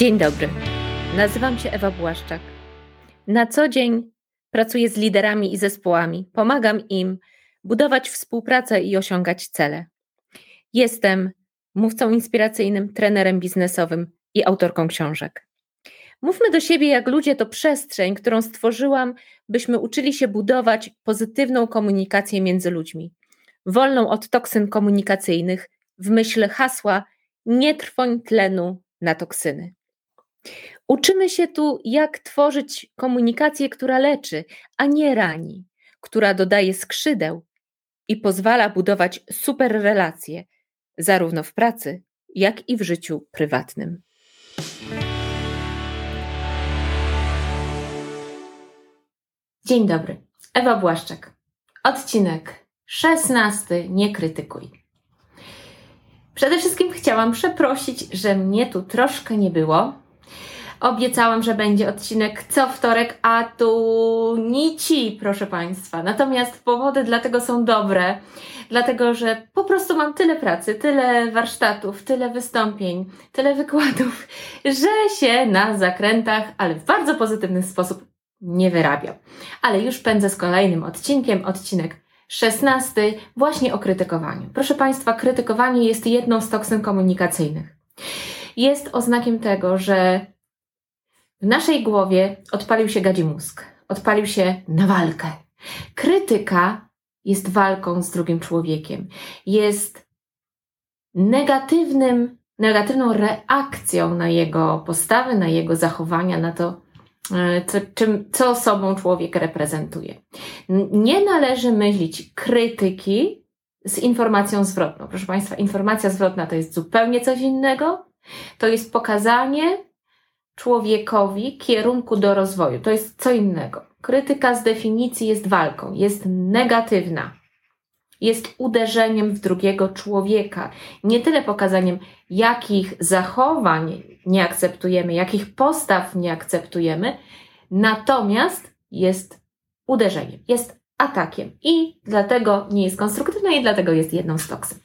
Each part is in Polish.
Dzień dobry. Nazywam się Ewa Błaszczak. Na co dzień pracuję z liderami i zespołami, pomagam im budować współpracę i osiągać cele. Jestem mówcą inspiracyjnym, trenerem biznesowym i autorką książek. Mówmy do siebie jak ludzie to przestrzeń, którą stworzyłam, byśmy uczyli się budować pozytywną komunikację między ludźmi, wolną od toksyn komunikacyjnych, w myśl hasła nie trwoń tlenu na toksyny. Uczymy się tu, jak tworzyć komunikację, która leczy, a nie rani, która dodaje skrzydeł i pozwala budować super relacje, zarówno w pracy, jak i w życiu prywatnym. Dzień dobry. Ewa Błaszczak. Odcinek 16. Nie krytykuj. Przede wszystkim chciałam przeprosić, że mnie tu troszkę nie było. Obiecałam, że będzie odcinek co wtorek, a tu nici, proszę Państwa. Natomiast powody dlatego są dobre, dlatego że po prostu mam tyle pracy, tyle warsztatów, tyle wystąpień, tyle wykładów, że się na zakrętach, ale w bardzo pozytywny sposób nie wyrabiam. Ale już pędzę z kolejnym odcinkiem, odcinek 16 właśnie o krytykowaniu. Proszę Państwa, krytykowanie jest jedną z toksyn komunikacyjnych. Jest oznakiem tego, że w naszej głowie odpalił się gadzi mózg, odpalił się na walkę. Krytyka jest walką z drugim człowiekiem, jest negatywnym, negatywną reakcją na jego postawy, na jego zachowania, na to, E, co, czym, co sobą człowiek reprezentuje. Nie należy myśleć krytyki z informacją zwrotną. Proszę Państwa, informacja zwrotna to jest zupełnie coś innego. To jest pokazanie człowiekowi kierunku do rozwoju. To jest co innego. Krytyka z definicji jest walką, jest negatywna jest uderzeniem w drugiego człowieka. Nie tyle pokazaniem, jakich zachowań nie akceptujemy, jakich postaw nie akceptujemy, natomiast jest uderzeniem, jest atakiem i dlatego nie jest konstruktywne i dlatego jest jedną z toksyn.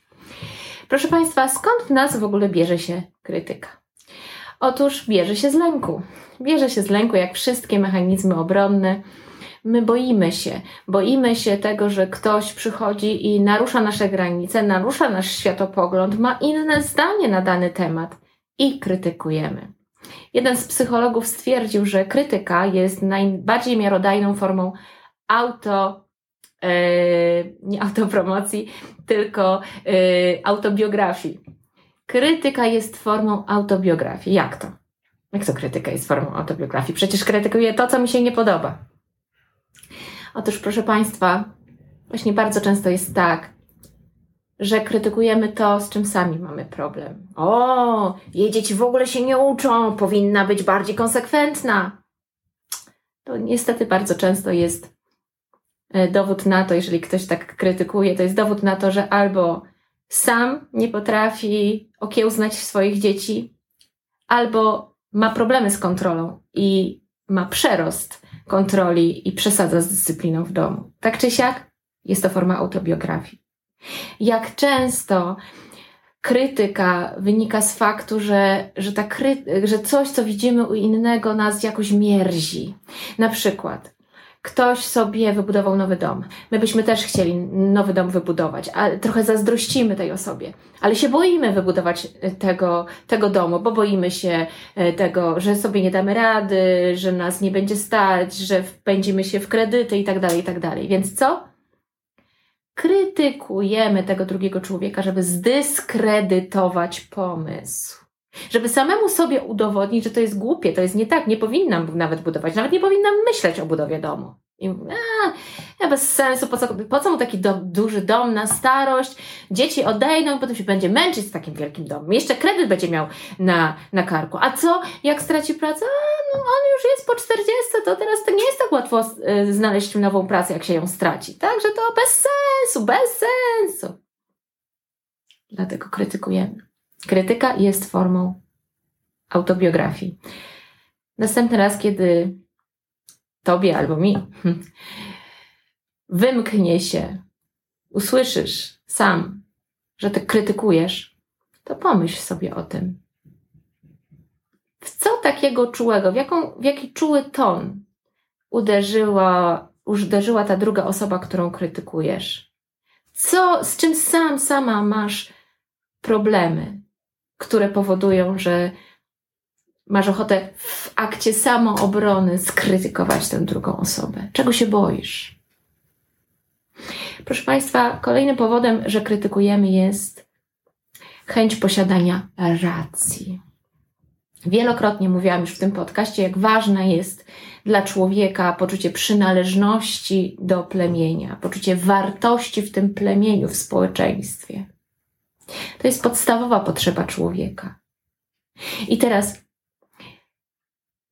Proszę Państwa, skąd w nas w ogóle bierze się krytyka? Otóż bierze się z lęku. Bierze się z lęku, jak wszystkie mechanizmy obronne my boimy się. Boimy się tego, że ktoś przychodzi i narusza nasze granice, narusza nasz światopogląd, ma inne zdanie na dany temat i krytykujemy. Jeden z psychologów stwierdził, że krytyka jest najbardziej miarodajną formą auto, yy, nie autopromocji, tylko yy, autobiografii. Krytyka jest formą autobiografii. Jak to? Jak to krytyka jest formą autobiografii? Przecież krytykuję to, co mi się nie podoba. Otóż, proszę Państwa, właśnie bardzo często jest tak, że krytykujemy to, z czym sami mamy problem. O, jej dzieci w ogóle się nie uczą, powinna być bardziej konsekwentna. To niestety bardzo często jest e, dowód na to, jeżeli ktoś tak krytykuje, to jest dowód na to, że albo sam nie potrafi okiełznać swoich dzieci, albo ma problemy z kontrolą i ma przerost kontroli i przesadza z dyscypliną w domu. Tak czy siak, jest to forma autobiografii. Jak często krytyka wynika z faktu, że, że, ta że coś, co widzimy u innego, nas jakoś mierzi. Na przykład, ktoś sobie wybudował nowy dom. My byśmy też chcieli nowy dom wybudować, ale trochę zazdrościmy tej osobie, ale się boimy wybudować e, tego, tego domu, bo boimy się e, tego, że sobie nie damy rady, że nas nie będzie stać, że wpędzimy się w kredyty i tak dalej, i tak dalej. Więc co? Krytykujemy tego drugiego człowieka, żeby zdyskredytować pomysł żeby samemu sobie udowodnić, że to jest głupie, to jest nie tak, nie powinnam nawet budować, nawet nie powinnam myśleć o budowie domu. I a, bez sensu, po co, po co mu taki do, duży dom na starość? Dzieci odejdą i potem się będzie męczyć z takim wielkim domem. Jeszcze kredyt będzie miał na, na karku. A co, jak straci pracę? A, no on już jest po 40, to teraz to nie jest tak łatwo y, znaleźć nową pracę, jak się ją straci. Także to bez sensu, bez sensu. Dlatego krytykujemy. Krytyka jest formą autobiografii. Następny raz, kiedy tobie albo mi wymknie się, usłyszysz sam, że ty krytykujesz, to pomyśl sobie o tym. w co takiego czułego, w, jaką, w jaki czuły ton uderzyła, uderzyła ta druga osoba, którą krytykujesz? Co, z czym sam, sama masz problemy, które powodują, że masz ochotę w akcie samoobrony skrytykować tę drugą osobę? Czego się boisz? Proszę Państwa, kolejnym powodem, że krytykujemy jest chęć posiadania racji. Wielokrotnie mówiłam już w tym podcaście, jak ważne jest dla człowieka poczucie przynależności do plemienia, poczucie wartości w tym plemieniu, w społeczeństwie. To jest podstawowa potrzeba człowieka. I teraz,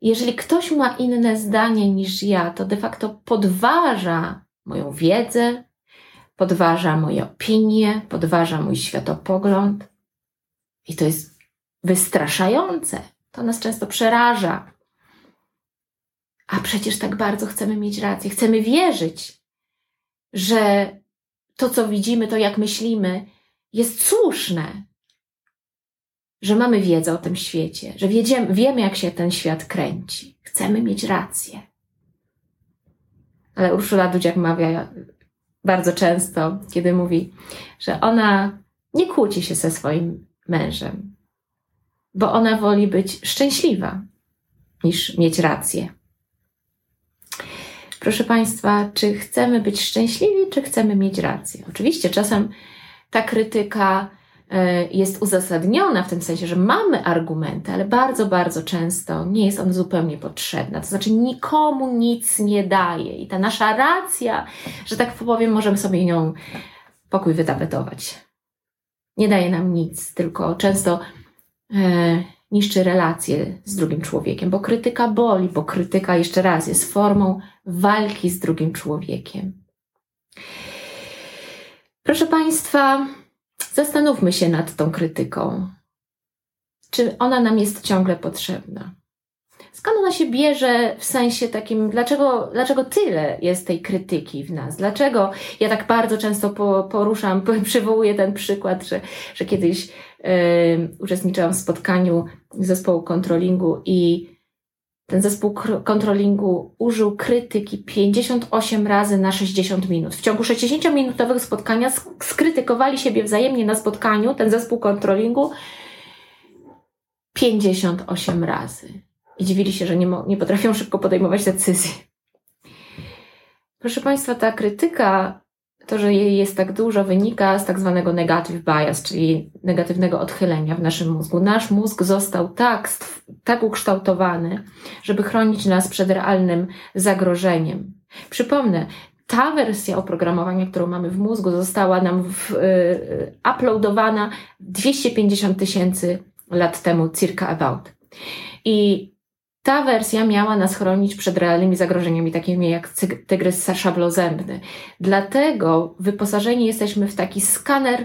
jeżeli ktoś ma inne zdanie niż ja, to de facto podważa moją wiedzę, podważa moje opinie, podważa mój światopogląd. I to jest wystraszające. To nas często przeraża. A przecież tak bardzo chcemy mieć rację, chcemy wierzyć, że to, co widzimy, to jak myślimy, jest słuszne, że mamy wiedzę o tym świecie, że wiedziemy, wiemy, jak się ten świat kręci. Chcemy mieć rację. Ale Urszula Dudziak mawia bardzo często, kiedy mówi, że ona nie kłóci się ze swoim mężem, bo ona woli być szczęśliwa niż mieć rację. Proszę Państwa, czy chcemy być szczęśliwi, czy chcemy mieć rację? Oczywiście czasem ta krytyka e, jest uzasadniona w tym sensie, że mamy argumenty, ale bardzo, bardzo często nie jest on zupełnie potrzebna. To znaczy, nikomu nic nie daje i ta nasza racja, że tak powiem, możemy sobie nią pokój wytapetować. Nie daje nam nic, tylko często e, niszczy relacje z drugim człowiekiem, bo krytyka boli, bo krytyka, jeszcze raz, jest formą walki z drugim człowiekiem. Proszę Państwa, zastanówmy się nad tą krytyką. Czy ona nam jest ciągle potrzebna? Skąd ona się bierze w sensie takim, dlaczego, dlaczego tyle jest tej krytyki w nas? Dlaczego ja tak bardzo często po, poruszam, przywołuję ten przykład, że, że kiedyś yy, uczestniczyłam w spotkaniu zespołu kontrolingu i ten zespół kontrolingu użył krytyki 58 razy na 60 minut. W ciągu 60-minutowego spotkania skrytykowali siebie wzajemnie na spotkaniu, ten zespół kontrolingu, 58 razy. I dziwili się, że nie, nie potrafią szybko podejmować decyzji. Proszę Państwa, ta krytyka to, że jej jest tak dużo, wynika z tak zwanego negative bias, czyli negatywnego odchylenia w naszym mózgu. Nasz mózg został tak, tak ukształtowany, żeby chronić nas przed realnym zagrożeniem. Przypomnę, ta wersja oprogramowania, którą mamy w mózgu, została nam w, y, y, uploadowana 250 tysięcy lat temu, circa about. I ta wersja miała nas chronić przed realnymi zagrożeniami, takimi jak tygrys szablozębny. Dlatego wyposażeni jesteśmy w taki skaner,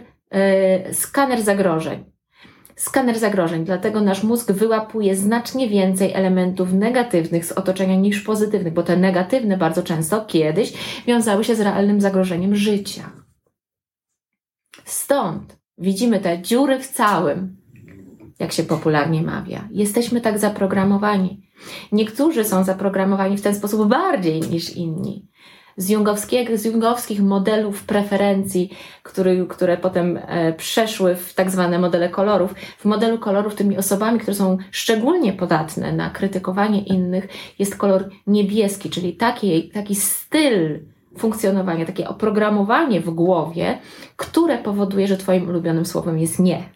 yy, skaner zagrożeń. Skaner zagrożeń, dlatego nasz mózg wyłapuje znacznie więcej elementów negatywnych z otoczenia niż pozytywnych, bo te negatywne bardzo często kiedyś wiązały się z realnym zagrożeniem życia. Stąd widzimy te dziury w całym, jak się popularnie mawia. Jesteśmy tak zaprogramowani. Niektórzy są zaprogramowani w ten sposób bardziej niż inni. Z, jungowskiego, z jungowskich modelów preferencji, który, które potem e, przeszły w tak zwane modele kolorów. W modelu kolorów tymi osobami, które są szczególnie podatne na krytykowanie innych, jest kolor niebieski, czyli taki, taki styl funkcjonowania, takie oprogramowanie w głowie, które powoduje, że Twoim ulubionym słowem jest nie.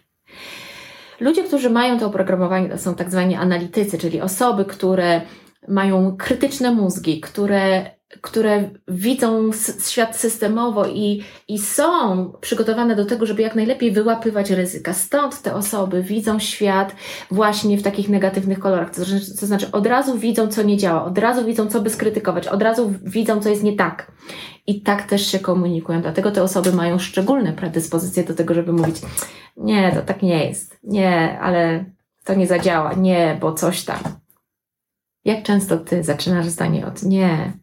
Ludzie, którzy mają to oprogramowanie, to są tak zwani analitycy, czyli osoby, które mają krytyczne mózgi, które, które widzą świat systemowo i, i są przygotowane do tego, żeby jak najlepiej wyłapywać ryzyka. Stąd te osoby widzą świat właśnie w takich negatywnych kolorach. To znaczy, to znaczy od razu widzą, co nie działa, od razu widzą, co by skrytykować, od razu widzą, co jest nie tak. I tak też się komunikują. Dlatego te osoby mają szczególne predyspozycje do tego, żeby mówić, nie, to tak nie jest. Nie, ale to nie zadziała. Nie, bo coś tam. Jak często ty zaczynasz zdanie od nie,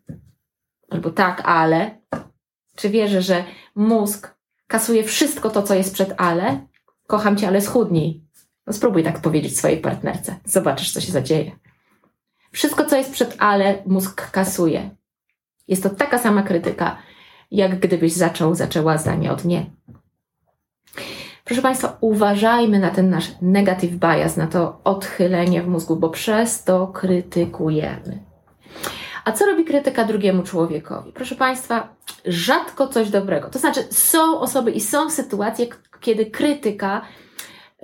albo tak, ale? Czy wierzę, że mózg kasuje wszystko to, co jest przed ale? Kocham cię, ale schudnij. No spróbuj tak powiedzieć swojej partnerce. Zobaczysz, co się zadzieje. Wszystko, co jest przed ale, mózg kasuje. Jest to taka sama krytyka, jak gdybyś zaczął, zaczęła zdanie od nie. Proszę Państwa, uważajmy na ten nasz negative bias, na to odchylenie w mózgu, bo przez to krytykujemy. A co robi krytyka drugiemu człowiekowi? Proszę Państwa, rzadko coś dobrego. To znaczy, są osoby i są sytuacje, kiedy krytyka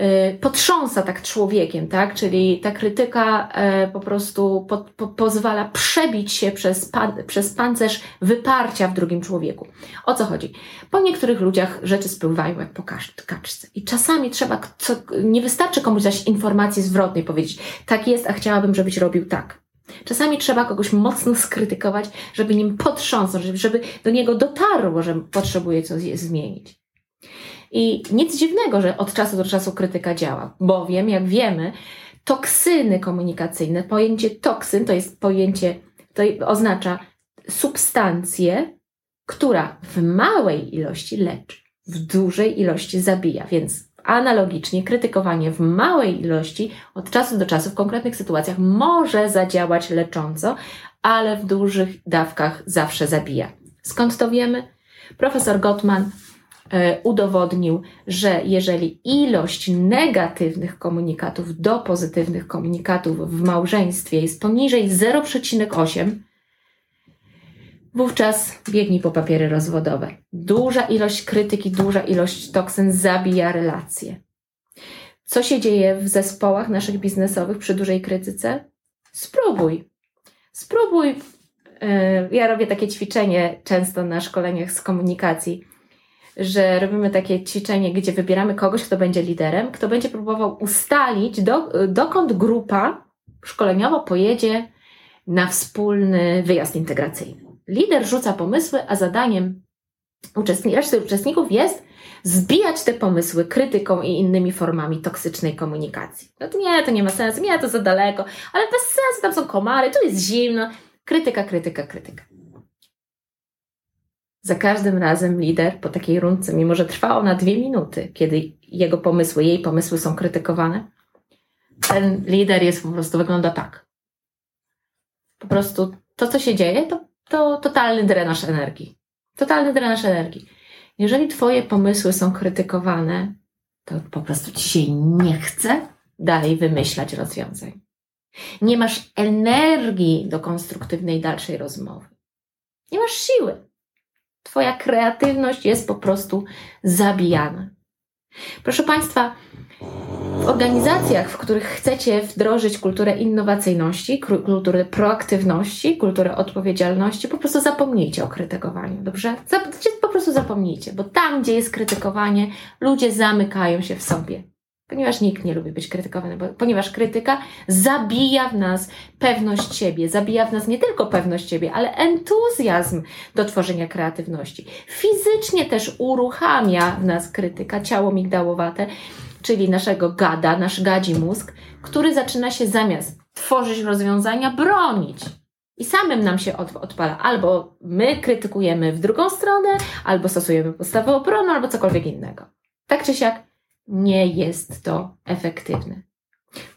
y, potrząsa tak człowiekiem, tak? Czyli ta krytyka y, po prostu po, po, pozwala przebić się przez, pan, przez pancerz wyparcia w drugim człowieku. O co chodzi? Po niektórych ludziach rzeczy spływają jak po kaczce. I czasami trzeba, co, nie wystarczy komuś dać informacji zwrotnej, powiedzieć, tak jest, a chciałabym, żebyś robił tak. Czasami trzeba kogoś mocno skrytykować, żeby nim potrząsnąć, żeby do niego dotarło, że potrzebuje coś zmienić. I nic dziwnego, że od czasu do czasu krytyka działa, bowiem, jak wiemy, toksyny komunikacyjne, pojęcie toksyn to jest pojęcie, to oznacza substancję, która w małej ilości leczy, w dużej ilości zabija. Więc Analogicznie krytykowanie w małej ilości od czasu do czasu w konkretnych sytuacjach może zadziałać lecząco, ale w dużych dawkach zawsze zabija. Skąd to wiemy? Profesor Gottman e, udowodnił, że jeżeli ilość negatywnych komunikatów do pozytywnych komunikatów w małżeństwie jest poniżej 0,8, Wówczas biegnij po papiery rozwodowe. Duża ilość krytyki, duża ilość toksyn zabija relacje. Co się dzieje w zespołach naszych biznesowych przy dużej krytyce? Spróbuj. Spróbuj. E, ja robię takie ćwiczenie często na szkoleniach z komunikacji, że robimy takie ćwiczenie, gdzie wybieramy kogoś, kto będzie liderem, kto będzie próbował ustalić, do, dokąd grupa szkoleniowo pojedzie na wspólny wyjazd integracyjny. Lider rzuca pomysły, a zadaniem reszty uczestników jest zbijać te pomysły krytyką i innymi formami toksycznej komunikacji. No to nie, to nie ma sensu, nie, to za daleko, ale bez sensu, tam są komary, tu jest zimno. Krytyka, krytyka, krytyka. Za każdym razem lider po takiej rundce, mimo że trwa ona dwie minuty, kiedy jego pomysły, jej pomysły są krytykowane, ten lider jest po prostu, wygląda tak. Po prostu to, co się dzieje, to to totalny drenaż energii. Totalny drenaż energii. Jeżeli Twoje pomysły są krytykowane, to po prostu Ci się nie chce dalej wymyślać rozwiązań. Nie masz energii do konstruktywnej dalszej rozmowy. Nie masz siły. Twoja kreatywność jest po prostu zabijana. Proszę Państwa, w organizacjach, w których chcecie wdrożyć kulturę innowacyjności, kulturę proaktywności, kulturę odpowiedzialności, po prostu zapomnijcie o krytykowaniu, dobrze? Po prostu zapomnijcie, bo tam, gdzie jest krytykowanie, ludzie zamykają się w sobie. Ponieważ nikt nie lubi być krytykowany, bo, ponieważ krytyka zabija w nas pewność siebie, zabija w nas nie tylko pewność siebie, ale entuzjazm do tworzenia kreatywności. Fizycznie też uruchamia w nas krytyka, ciało migdałowate, czyli naszego gada, nasz gadzi mózg, który zaczyna się zamiast tworzyć rozwiązania, bronić. I samym nam się od, odpala. Albo my krytykujemy w drugą stronę, albo stosujemy postawę obrony, albo cokolwiek innego. Tak czy siak, nie jest to efektywne.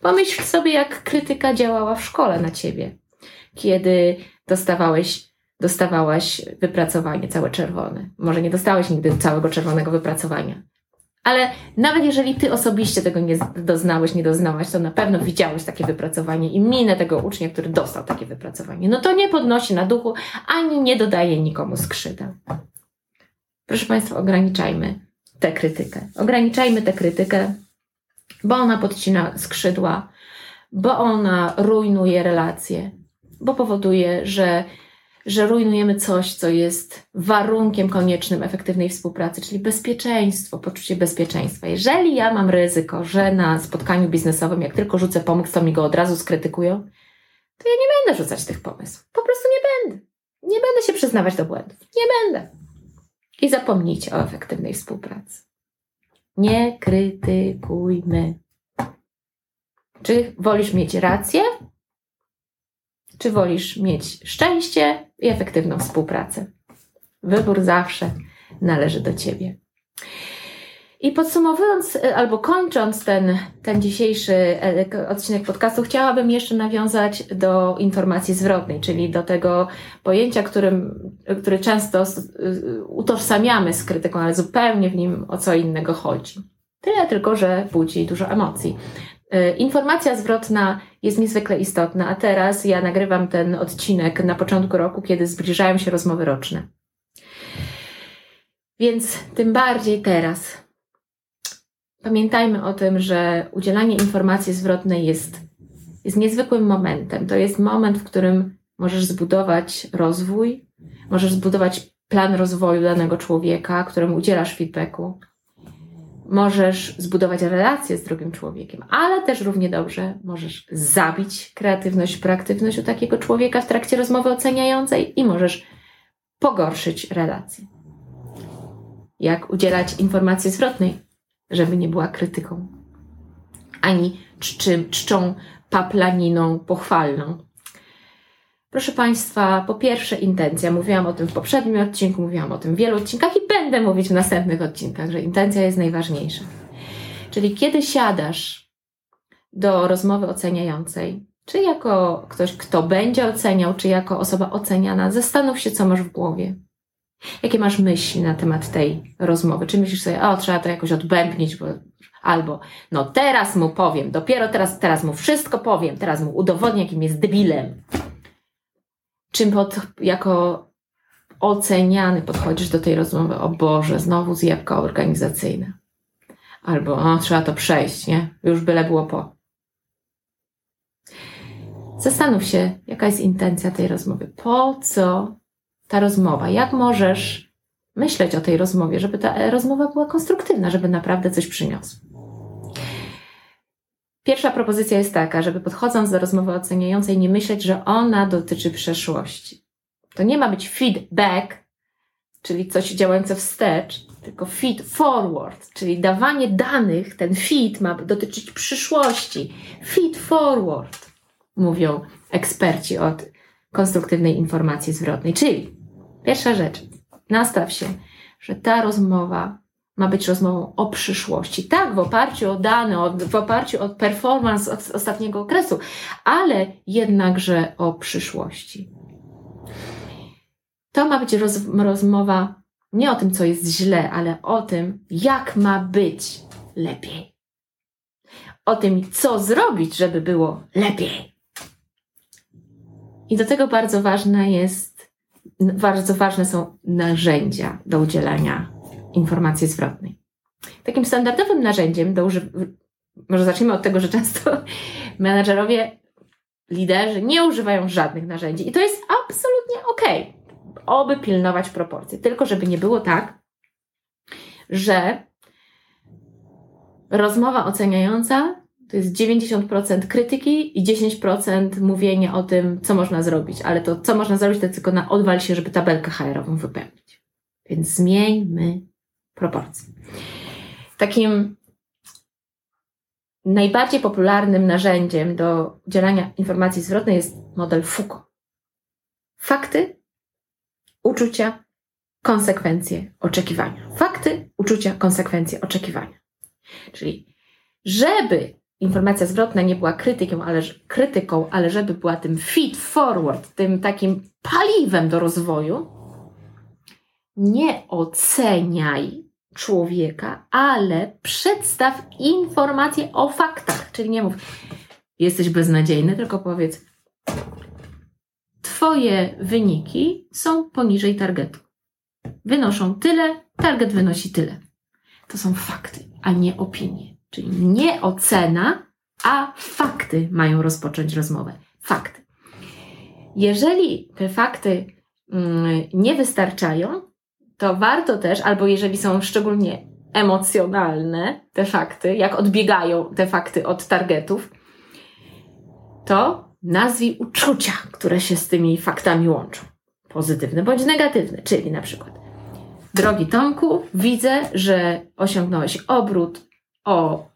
Pomyśl sobie, jak krytyka działała w szkole na ciebie, kiedy dostawałeś, dostawałaś wypracowanie całe czerwone. Może nie dostałeś nigdy całego czerwonego wypracowania, ale nawet jeżeli ty osobiście tego nie doznałeś, nie doznałaś, to na pewno widziałeś takie wypracowanie i minę tego ucznia, który dostał takie wypracowanie. No to nie podnosi na duchu, ani nie dodaje nikomu skrzydeł. Proszę Państwa, ograniczajmy tę krytykę. Ograniczajmy tę krytykę, bo ona podcina skrzydła, bo ona rujnuje relacje, bo powoduje, że że rujnujemy coś, co jest warunkiem koniecznym efektywnej współpracy, czyli bezpieczeństwo, poczucie bezpieczeństwa. Jeżeli ja mam ryzyko, że na spotkaniu biznesowym, jak tylko rzucę pomysł, to mi go od razu skrytykują, to ja nie będę rzucać tych pomysłów. Po prostu nie będę. Nie będę się przyznawać do błędów. Nie będę. I zapomnijcie o efektywnej współpracy. Nie krytykujmy. Czy wolisz mieć rację, czy wolisz mieć szczęście i efektywną współpracę? Wybór zawsze należy do Ciebie. I podsumowując e, albo kończąc ten, ten dzisiejszy e, odcinek podcastu, chciałabym jeszcze nawiązać do informacji zwrotnej, czyli do tego pojęcia, którym, który często utożsamiamy z krytyką, ale zupełnie w nim o co innego chodzi. Tyle tylko, że budzi dużo emocji. E, informacja zwrotna jest niezwykle istotna, a teraz ja nagrywam ten odcinek na początku roku, kiedy zbliżają się rozmowy roczne. Więc tym bardziej teraz pamiętajmy o tym, że udzielanie informacji zwrotnej jest, jest niezwykłym momentem. To jest moment, w którym możesz zbudować rozwój, możesz zbudować plan rozwoju danego człowieka, któremu udzielasz feedbacku. Możesz zbudować relację z drugim człowiekiem, ale też równie dobrze możesz zabić kreatywność, proaktywność u takiego człowieka w trakcie rozmowy oceniającej i możesz pogorszyć relację. Jak udzielać informacji zwrotnej? żeby nie była krytyką, ani czczą paplaniną pochwalną. Proszę Państwa, po pierwsze intencja. Mówiłam o tym w poprzednim odcinku, mówiłam o tym w wielu odcinkach i będę mówić w następnych odcinkach, że intencja jest najważniejsza. Czyli kiedy siadasz do rozmowy oceniającej, czy jako ktoś, kto będzie oceniał, czy jako osoba oceniana, zastanów się, co masz w głowie. Jakie masz myśli na temat tej rozmowy? Czy myślisz sobie, o, trzeba to jakoś odbębnić, bo... albo, no teraz mu powiem, dopiero teraz, teraz mu wszystko powiem, teraz mu udowodnię, jakim jest debilem. Czym pod, jako oceniany podchodzisz do tej rozmowy, o Boże, znowu zjabka organizacyjne. Albo, trzeba to przejść, nie? Już byle było po. Zastanów się, jaka jest intencja tej rozmowy. Po co ta rozmowa? Jak możesz myśleć o tej rozmowie, żeby ta rozmowa była konstruktywna, żeby naprawdę coś przyniosła? Pierwsza propozycja jest taka, żeby podchodząc do rozmowy oceniającej, nie myśleć, że ona dotyczy przeszłości. To nie ma być feedback, czyli coś działające wstecz, tylko feed forward, czyli dawanie danych, ten feed ma dotyczyć przyszłości. Feed forward, mówią eksperci od konstruktywnej informacji zwrotnej. Czyli Pierwsza rzecz, nastaw się, że ta rozmowa ma być rozmową o przyszłości. Tak, w oparciu o dane, w oparciu o performance od ostatniego okresu, ale jednakże o przyszłości. To ma być roz, rozmowa nie o tym, co jest źle, ale o tym, jak ma być lepiej. O tym, co zrobić, żeby było lepiej. I do tego bardzo ważne jest bardzo ważne są narzędzia do udzielania informacji zwrotnej. Takim standardowym narzędziem do używania, może zacznijmy od tego, że często menedżerowie, liderzy nie używają żadnych narzędzi i to jest absolutnie ok. Oby pilnować proporcji, tylko żeby nie było tak, że rozmowa oceniająca to jest 90% krytyki i 10% mówienia o tym, co można zrobić. Ale to, co można zrobić, to tylko na odwal się, żeby tabelkę HR-ową wypełnić. Więc zmieńmy proporcje. Takim najbardziej popularnym narzędziem do udzielania informacji zwrotnej jest model Foucault. Fakty, uczucia, konsekwencje, oczekiwania. Fakty, uczucia, konsekwencje, oczekiwania. Czyli żeby informacja zwrotna nie była krytyką, ale, krytyką, ale żeby była tym feed forward, tym takim paliwem do rozwoju, nie oceniaj człowieka, ale przedstaw informacje o faktach. Czyli nie mów, jesteś beznadziejny, tylko powiedz, Twoje wyniki są poniżej targetu. Wynoszą tyle, target wynosi tyle. To są fakty, a nie opinie. Czyli nie ocena, a fakty mają rozpocząć rozmowę. Fakty. Jeżeli te fakty mm, nie wystarczają, to warto też, albo jeżeli są szczególnie emocjonalne te fakty, jak odbiegają te fakty od targetów, to nazwij uczucia, które się z tymi faktami łączą. Pozytywne bądź negatywne, czyli na przykład Drogi Tomku, widzę, że osiągnąłeś obrót o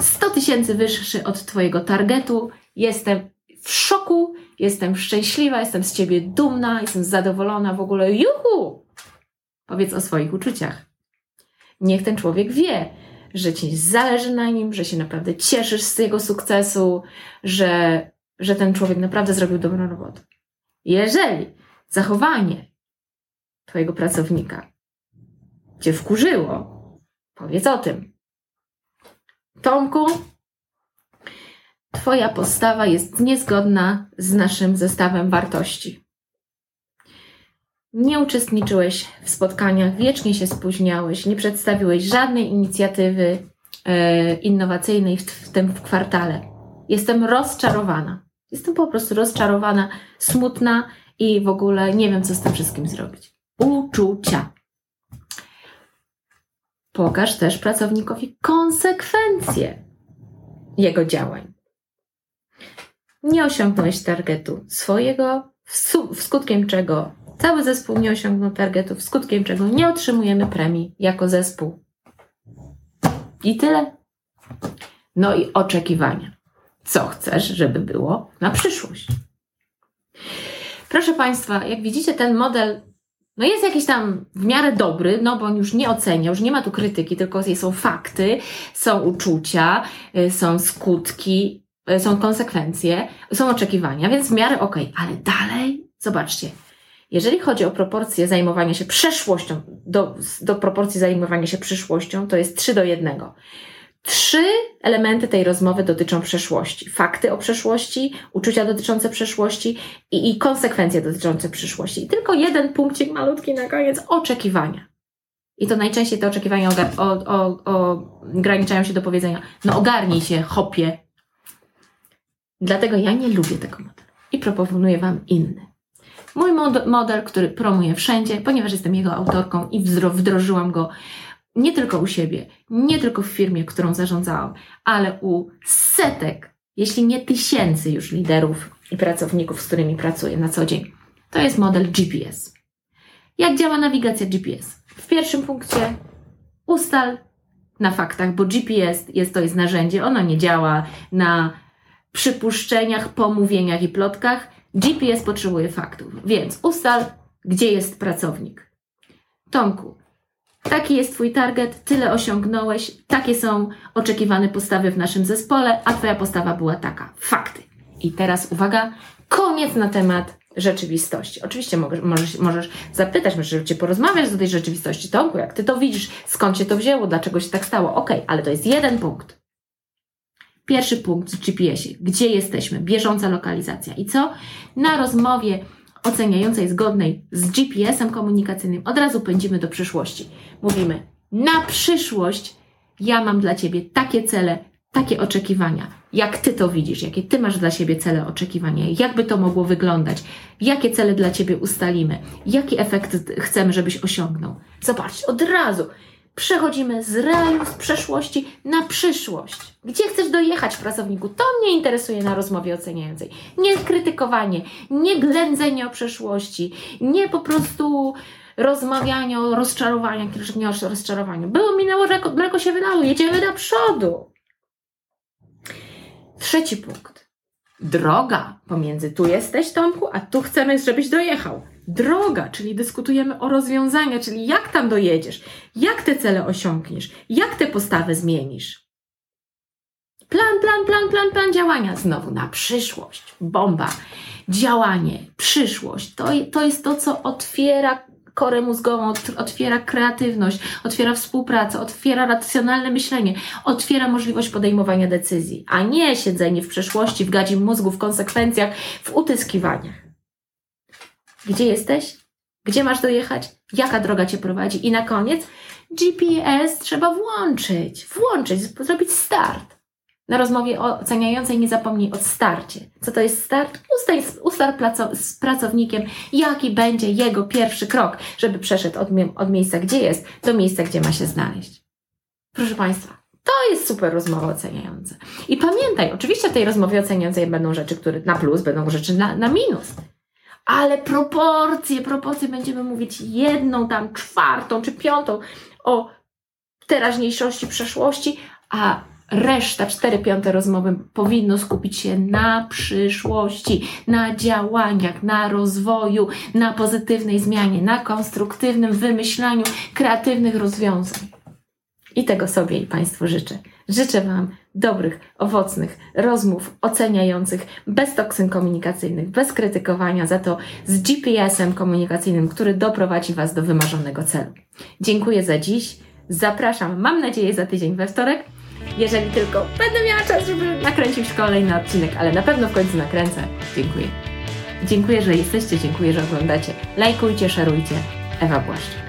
100 tysięcy wyższy od Twojego targetu. Jestem w szoku, jestem szczęśliwa, jestem z Ciebie dumna, jestem zadowolona w ogóle. Juhu! Powiedz o swoich uczuciach. Niech ten człowiek wie, że ci zależy na nim, że się naprawdę cieszysz z jego sukcesu, że, że ten człowiek naprawdę zrobił dobrą robotę. Jeżeli zachowanie Twojego pracownika Cię wkurzyło, powiedz o tym. Tomku, Twoja postawa jest niezgodna z naszym zestawem wartości. Nie uczestniczyłeś w spotkaniach, wiecznie się spóźniałeś, nie przedstawiłeś żadnej inicjatywy e, innowacyjnej w, w tym w kwartale. Jestem rozczarowana. Jestem po prostu rozczarowana, smutna i w ogóle nie wiem, co z tym wszystkim zrobić. Uczucia. Pokaż też pracownikowi konsekwencje jego działań. Nie osiągnąłeś targetu swojego, w skutkiem czego cały zespół nie osiągnął targetu, w skutkiem czego nie otrzymujemy premii jako zespół. I tyle. No i oczekiwania. Co chcesz, żeby było na przyszłość? Proszę Państwa, jak widzicie, ten model no jest jakiś tam w miarę dobry, no bo on już nie ocenia, już nie ma tu krytyki, tylko są fakty, są uczucia, y, są skutki, y, są konsekwencje, są oczekiwania, więc w miarę okej, okay. ale dalej, zobaczcie, jeżeli chodzi o proporcję zajmowania się przeszłością do, do proporcji zajmowania się przyszłością, to jest 3 do 1. Trzy elementy tej rozmowy dotyczą przeszłości. Fakty o przeszłości, uczucia dotyczące przeszłości i, i konsekwencje dotyczące przyszłości. I tylko jeden punkcik malutki na koniec oczekiwania. I to najczęściej te oczekiwania ograniczają się do powiedzenia: no ogarnij się, hopie. Dlatego ja nie lubię tego modelu i proponuję Wam inny. Mój mod model, który promuję wszędzie, ponieważ jestem jego autorką i wdrożyłam go nie tylko u siebie, nie tylko w firmie, którą zarządzałam, ale u setek, jeśli nie tysięcy już liderów i pracowników, z którymi pracuję na co dzień. To jest model GPS. Jak działa nawigacja GPS? W pierwszym punkcie ustal na faktach, bo GPS jest, to jest narzędzie, ono nie działa na przypuszczeniach, pomówieniach i plotkach. GPS potrzebuje faktów, więc ustal, gdzie jest pracownik. Tomku, Taki jest Twój target, tyle osiągnąłeś, takie są oczekiwane postawy w naszym zespole, a Twoja postawa była taka. Fakty. I teraz uwaga, koniec na temat rzeczywistości. Oczywiście możesz, możesz, zapytać, możesz Cię porozmawiać do tej rzeczywistości. Tomku, jak Ty to widzisz, skąd się to wzięło, dlaczego się tak stało? Ok, ale to jest jeden punkt. Pierwszy punkt w GPS-ie. Gdzie jesteśmy? Bieżąca lokalizacja. I co? Na rozmowie oceniającej zgodnej z GPS-em komunikacyjnym, od razu pędzimy do przyszłości. Mówimy, na przyszłość ja mam dla Ciebie takie cele, takie oczekiwania. Jak Ty to widzisz? Jakie Ty masz dla siebie cele, oczekiwania? Jakby to mogło wyglądać? Jakie cele dla Ciebie ustalimy? Jaki efekt chcemy, żebyś osiągnął? Zobacz, od razu przechodzimy z realiów, z przeszłości na przyszłość. Gdzie chcesz dojechać, pracowniku? To mnie interesuje na rozmowie oceniającej. Nie krytykowanie, nie ględzenie o przeszłości, nie po prostu rozmawianie o rozczarowaniach, nie o rozczarowaniu. Było, minęło, mleko się wylało, jedziemy do przodu. Trzeci punkt. Droga pomiędzy tu jesteś, Tomku, a tu chcemy, żebyś dojechał droga, czyli dyskutujemy o rozwiązania, czyli jak tam dojedziesz, jak te cele osiągniesz, jak te postawy zmienisz. Plan, plan, plan, plan, plan działania. Znowu na przyszłość. Bomba. Działanie, przyszłość. To, to jest to, co otwiera korę mózgową, otwiera kreatywność, otwiera współpracę, otwiera racjonalne myślenie, otwiera możliwość podejmowania decyzji, a nie siedzenie w przeszłości, w gadzim mózgu, w konsekwencjach, w utyskiwaniach. Gdzie jesteś? Gdzie masz dojechać? Jaka droga cię prowadzi? I na koniec GPS trzeba włączyć, włączyć, zrobić start. Na rozmowie oceniającej nie zapomnij o starcie. Co to jest start? Ustal, ustal z pracownikiem, jaki będzie jego pierwszy krok, żeby przeszedł od, od miejsca, gdzie jest, do miejsca, gdzie ma się znaleźć. Proszę Państwa, to jest super rozmowa oceniająca. I pamiętaj, oczywiście w tej rozmowie oceniającej będą rzeczy, które na plus, będą rzeczy na, na minus ale proporcje, proporcje będziemy mówić jedną tam czwartą czy piątą o teraźniejszości, przeszłości, a reszta, cztery piąte rozmowy powinno skupić się na przyszłości, na działaniach, na rozwoju, na pozytywnej zmianie, na konstruktywnym wymyślaniu kreatywnych rozwiązań. I tego sobie i Państwu życzę. Życzę Wam dobrych, owocnych rozmów oceniających, bez toksyn komunikacyjnych, bez krytykowania, za to z GPS-em komunikacyjnym, który doprowadzi Was do wymarzonego celu. Dziękuję za dziś. Zapraszam, mam nadzieję, za tydzień we wtorek. Jeżeli tylko będę miała czas, żeby nakręcić kolejny odcinek, ale na pewno w końcu nakręcę. Dziękuję. Dziękuję, że jesteście, dziękuję, że oglądacie. Lajkujcie, szerujcie. Ewa Błaszczyk.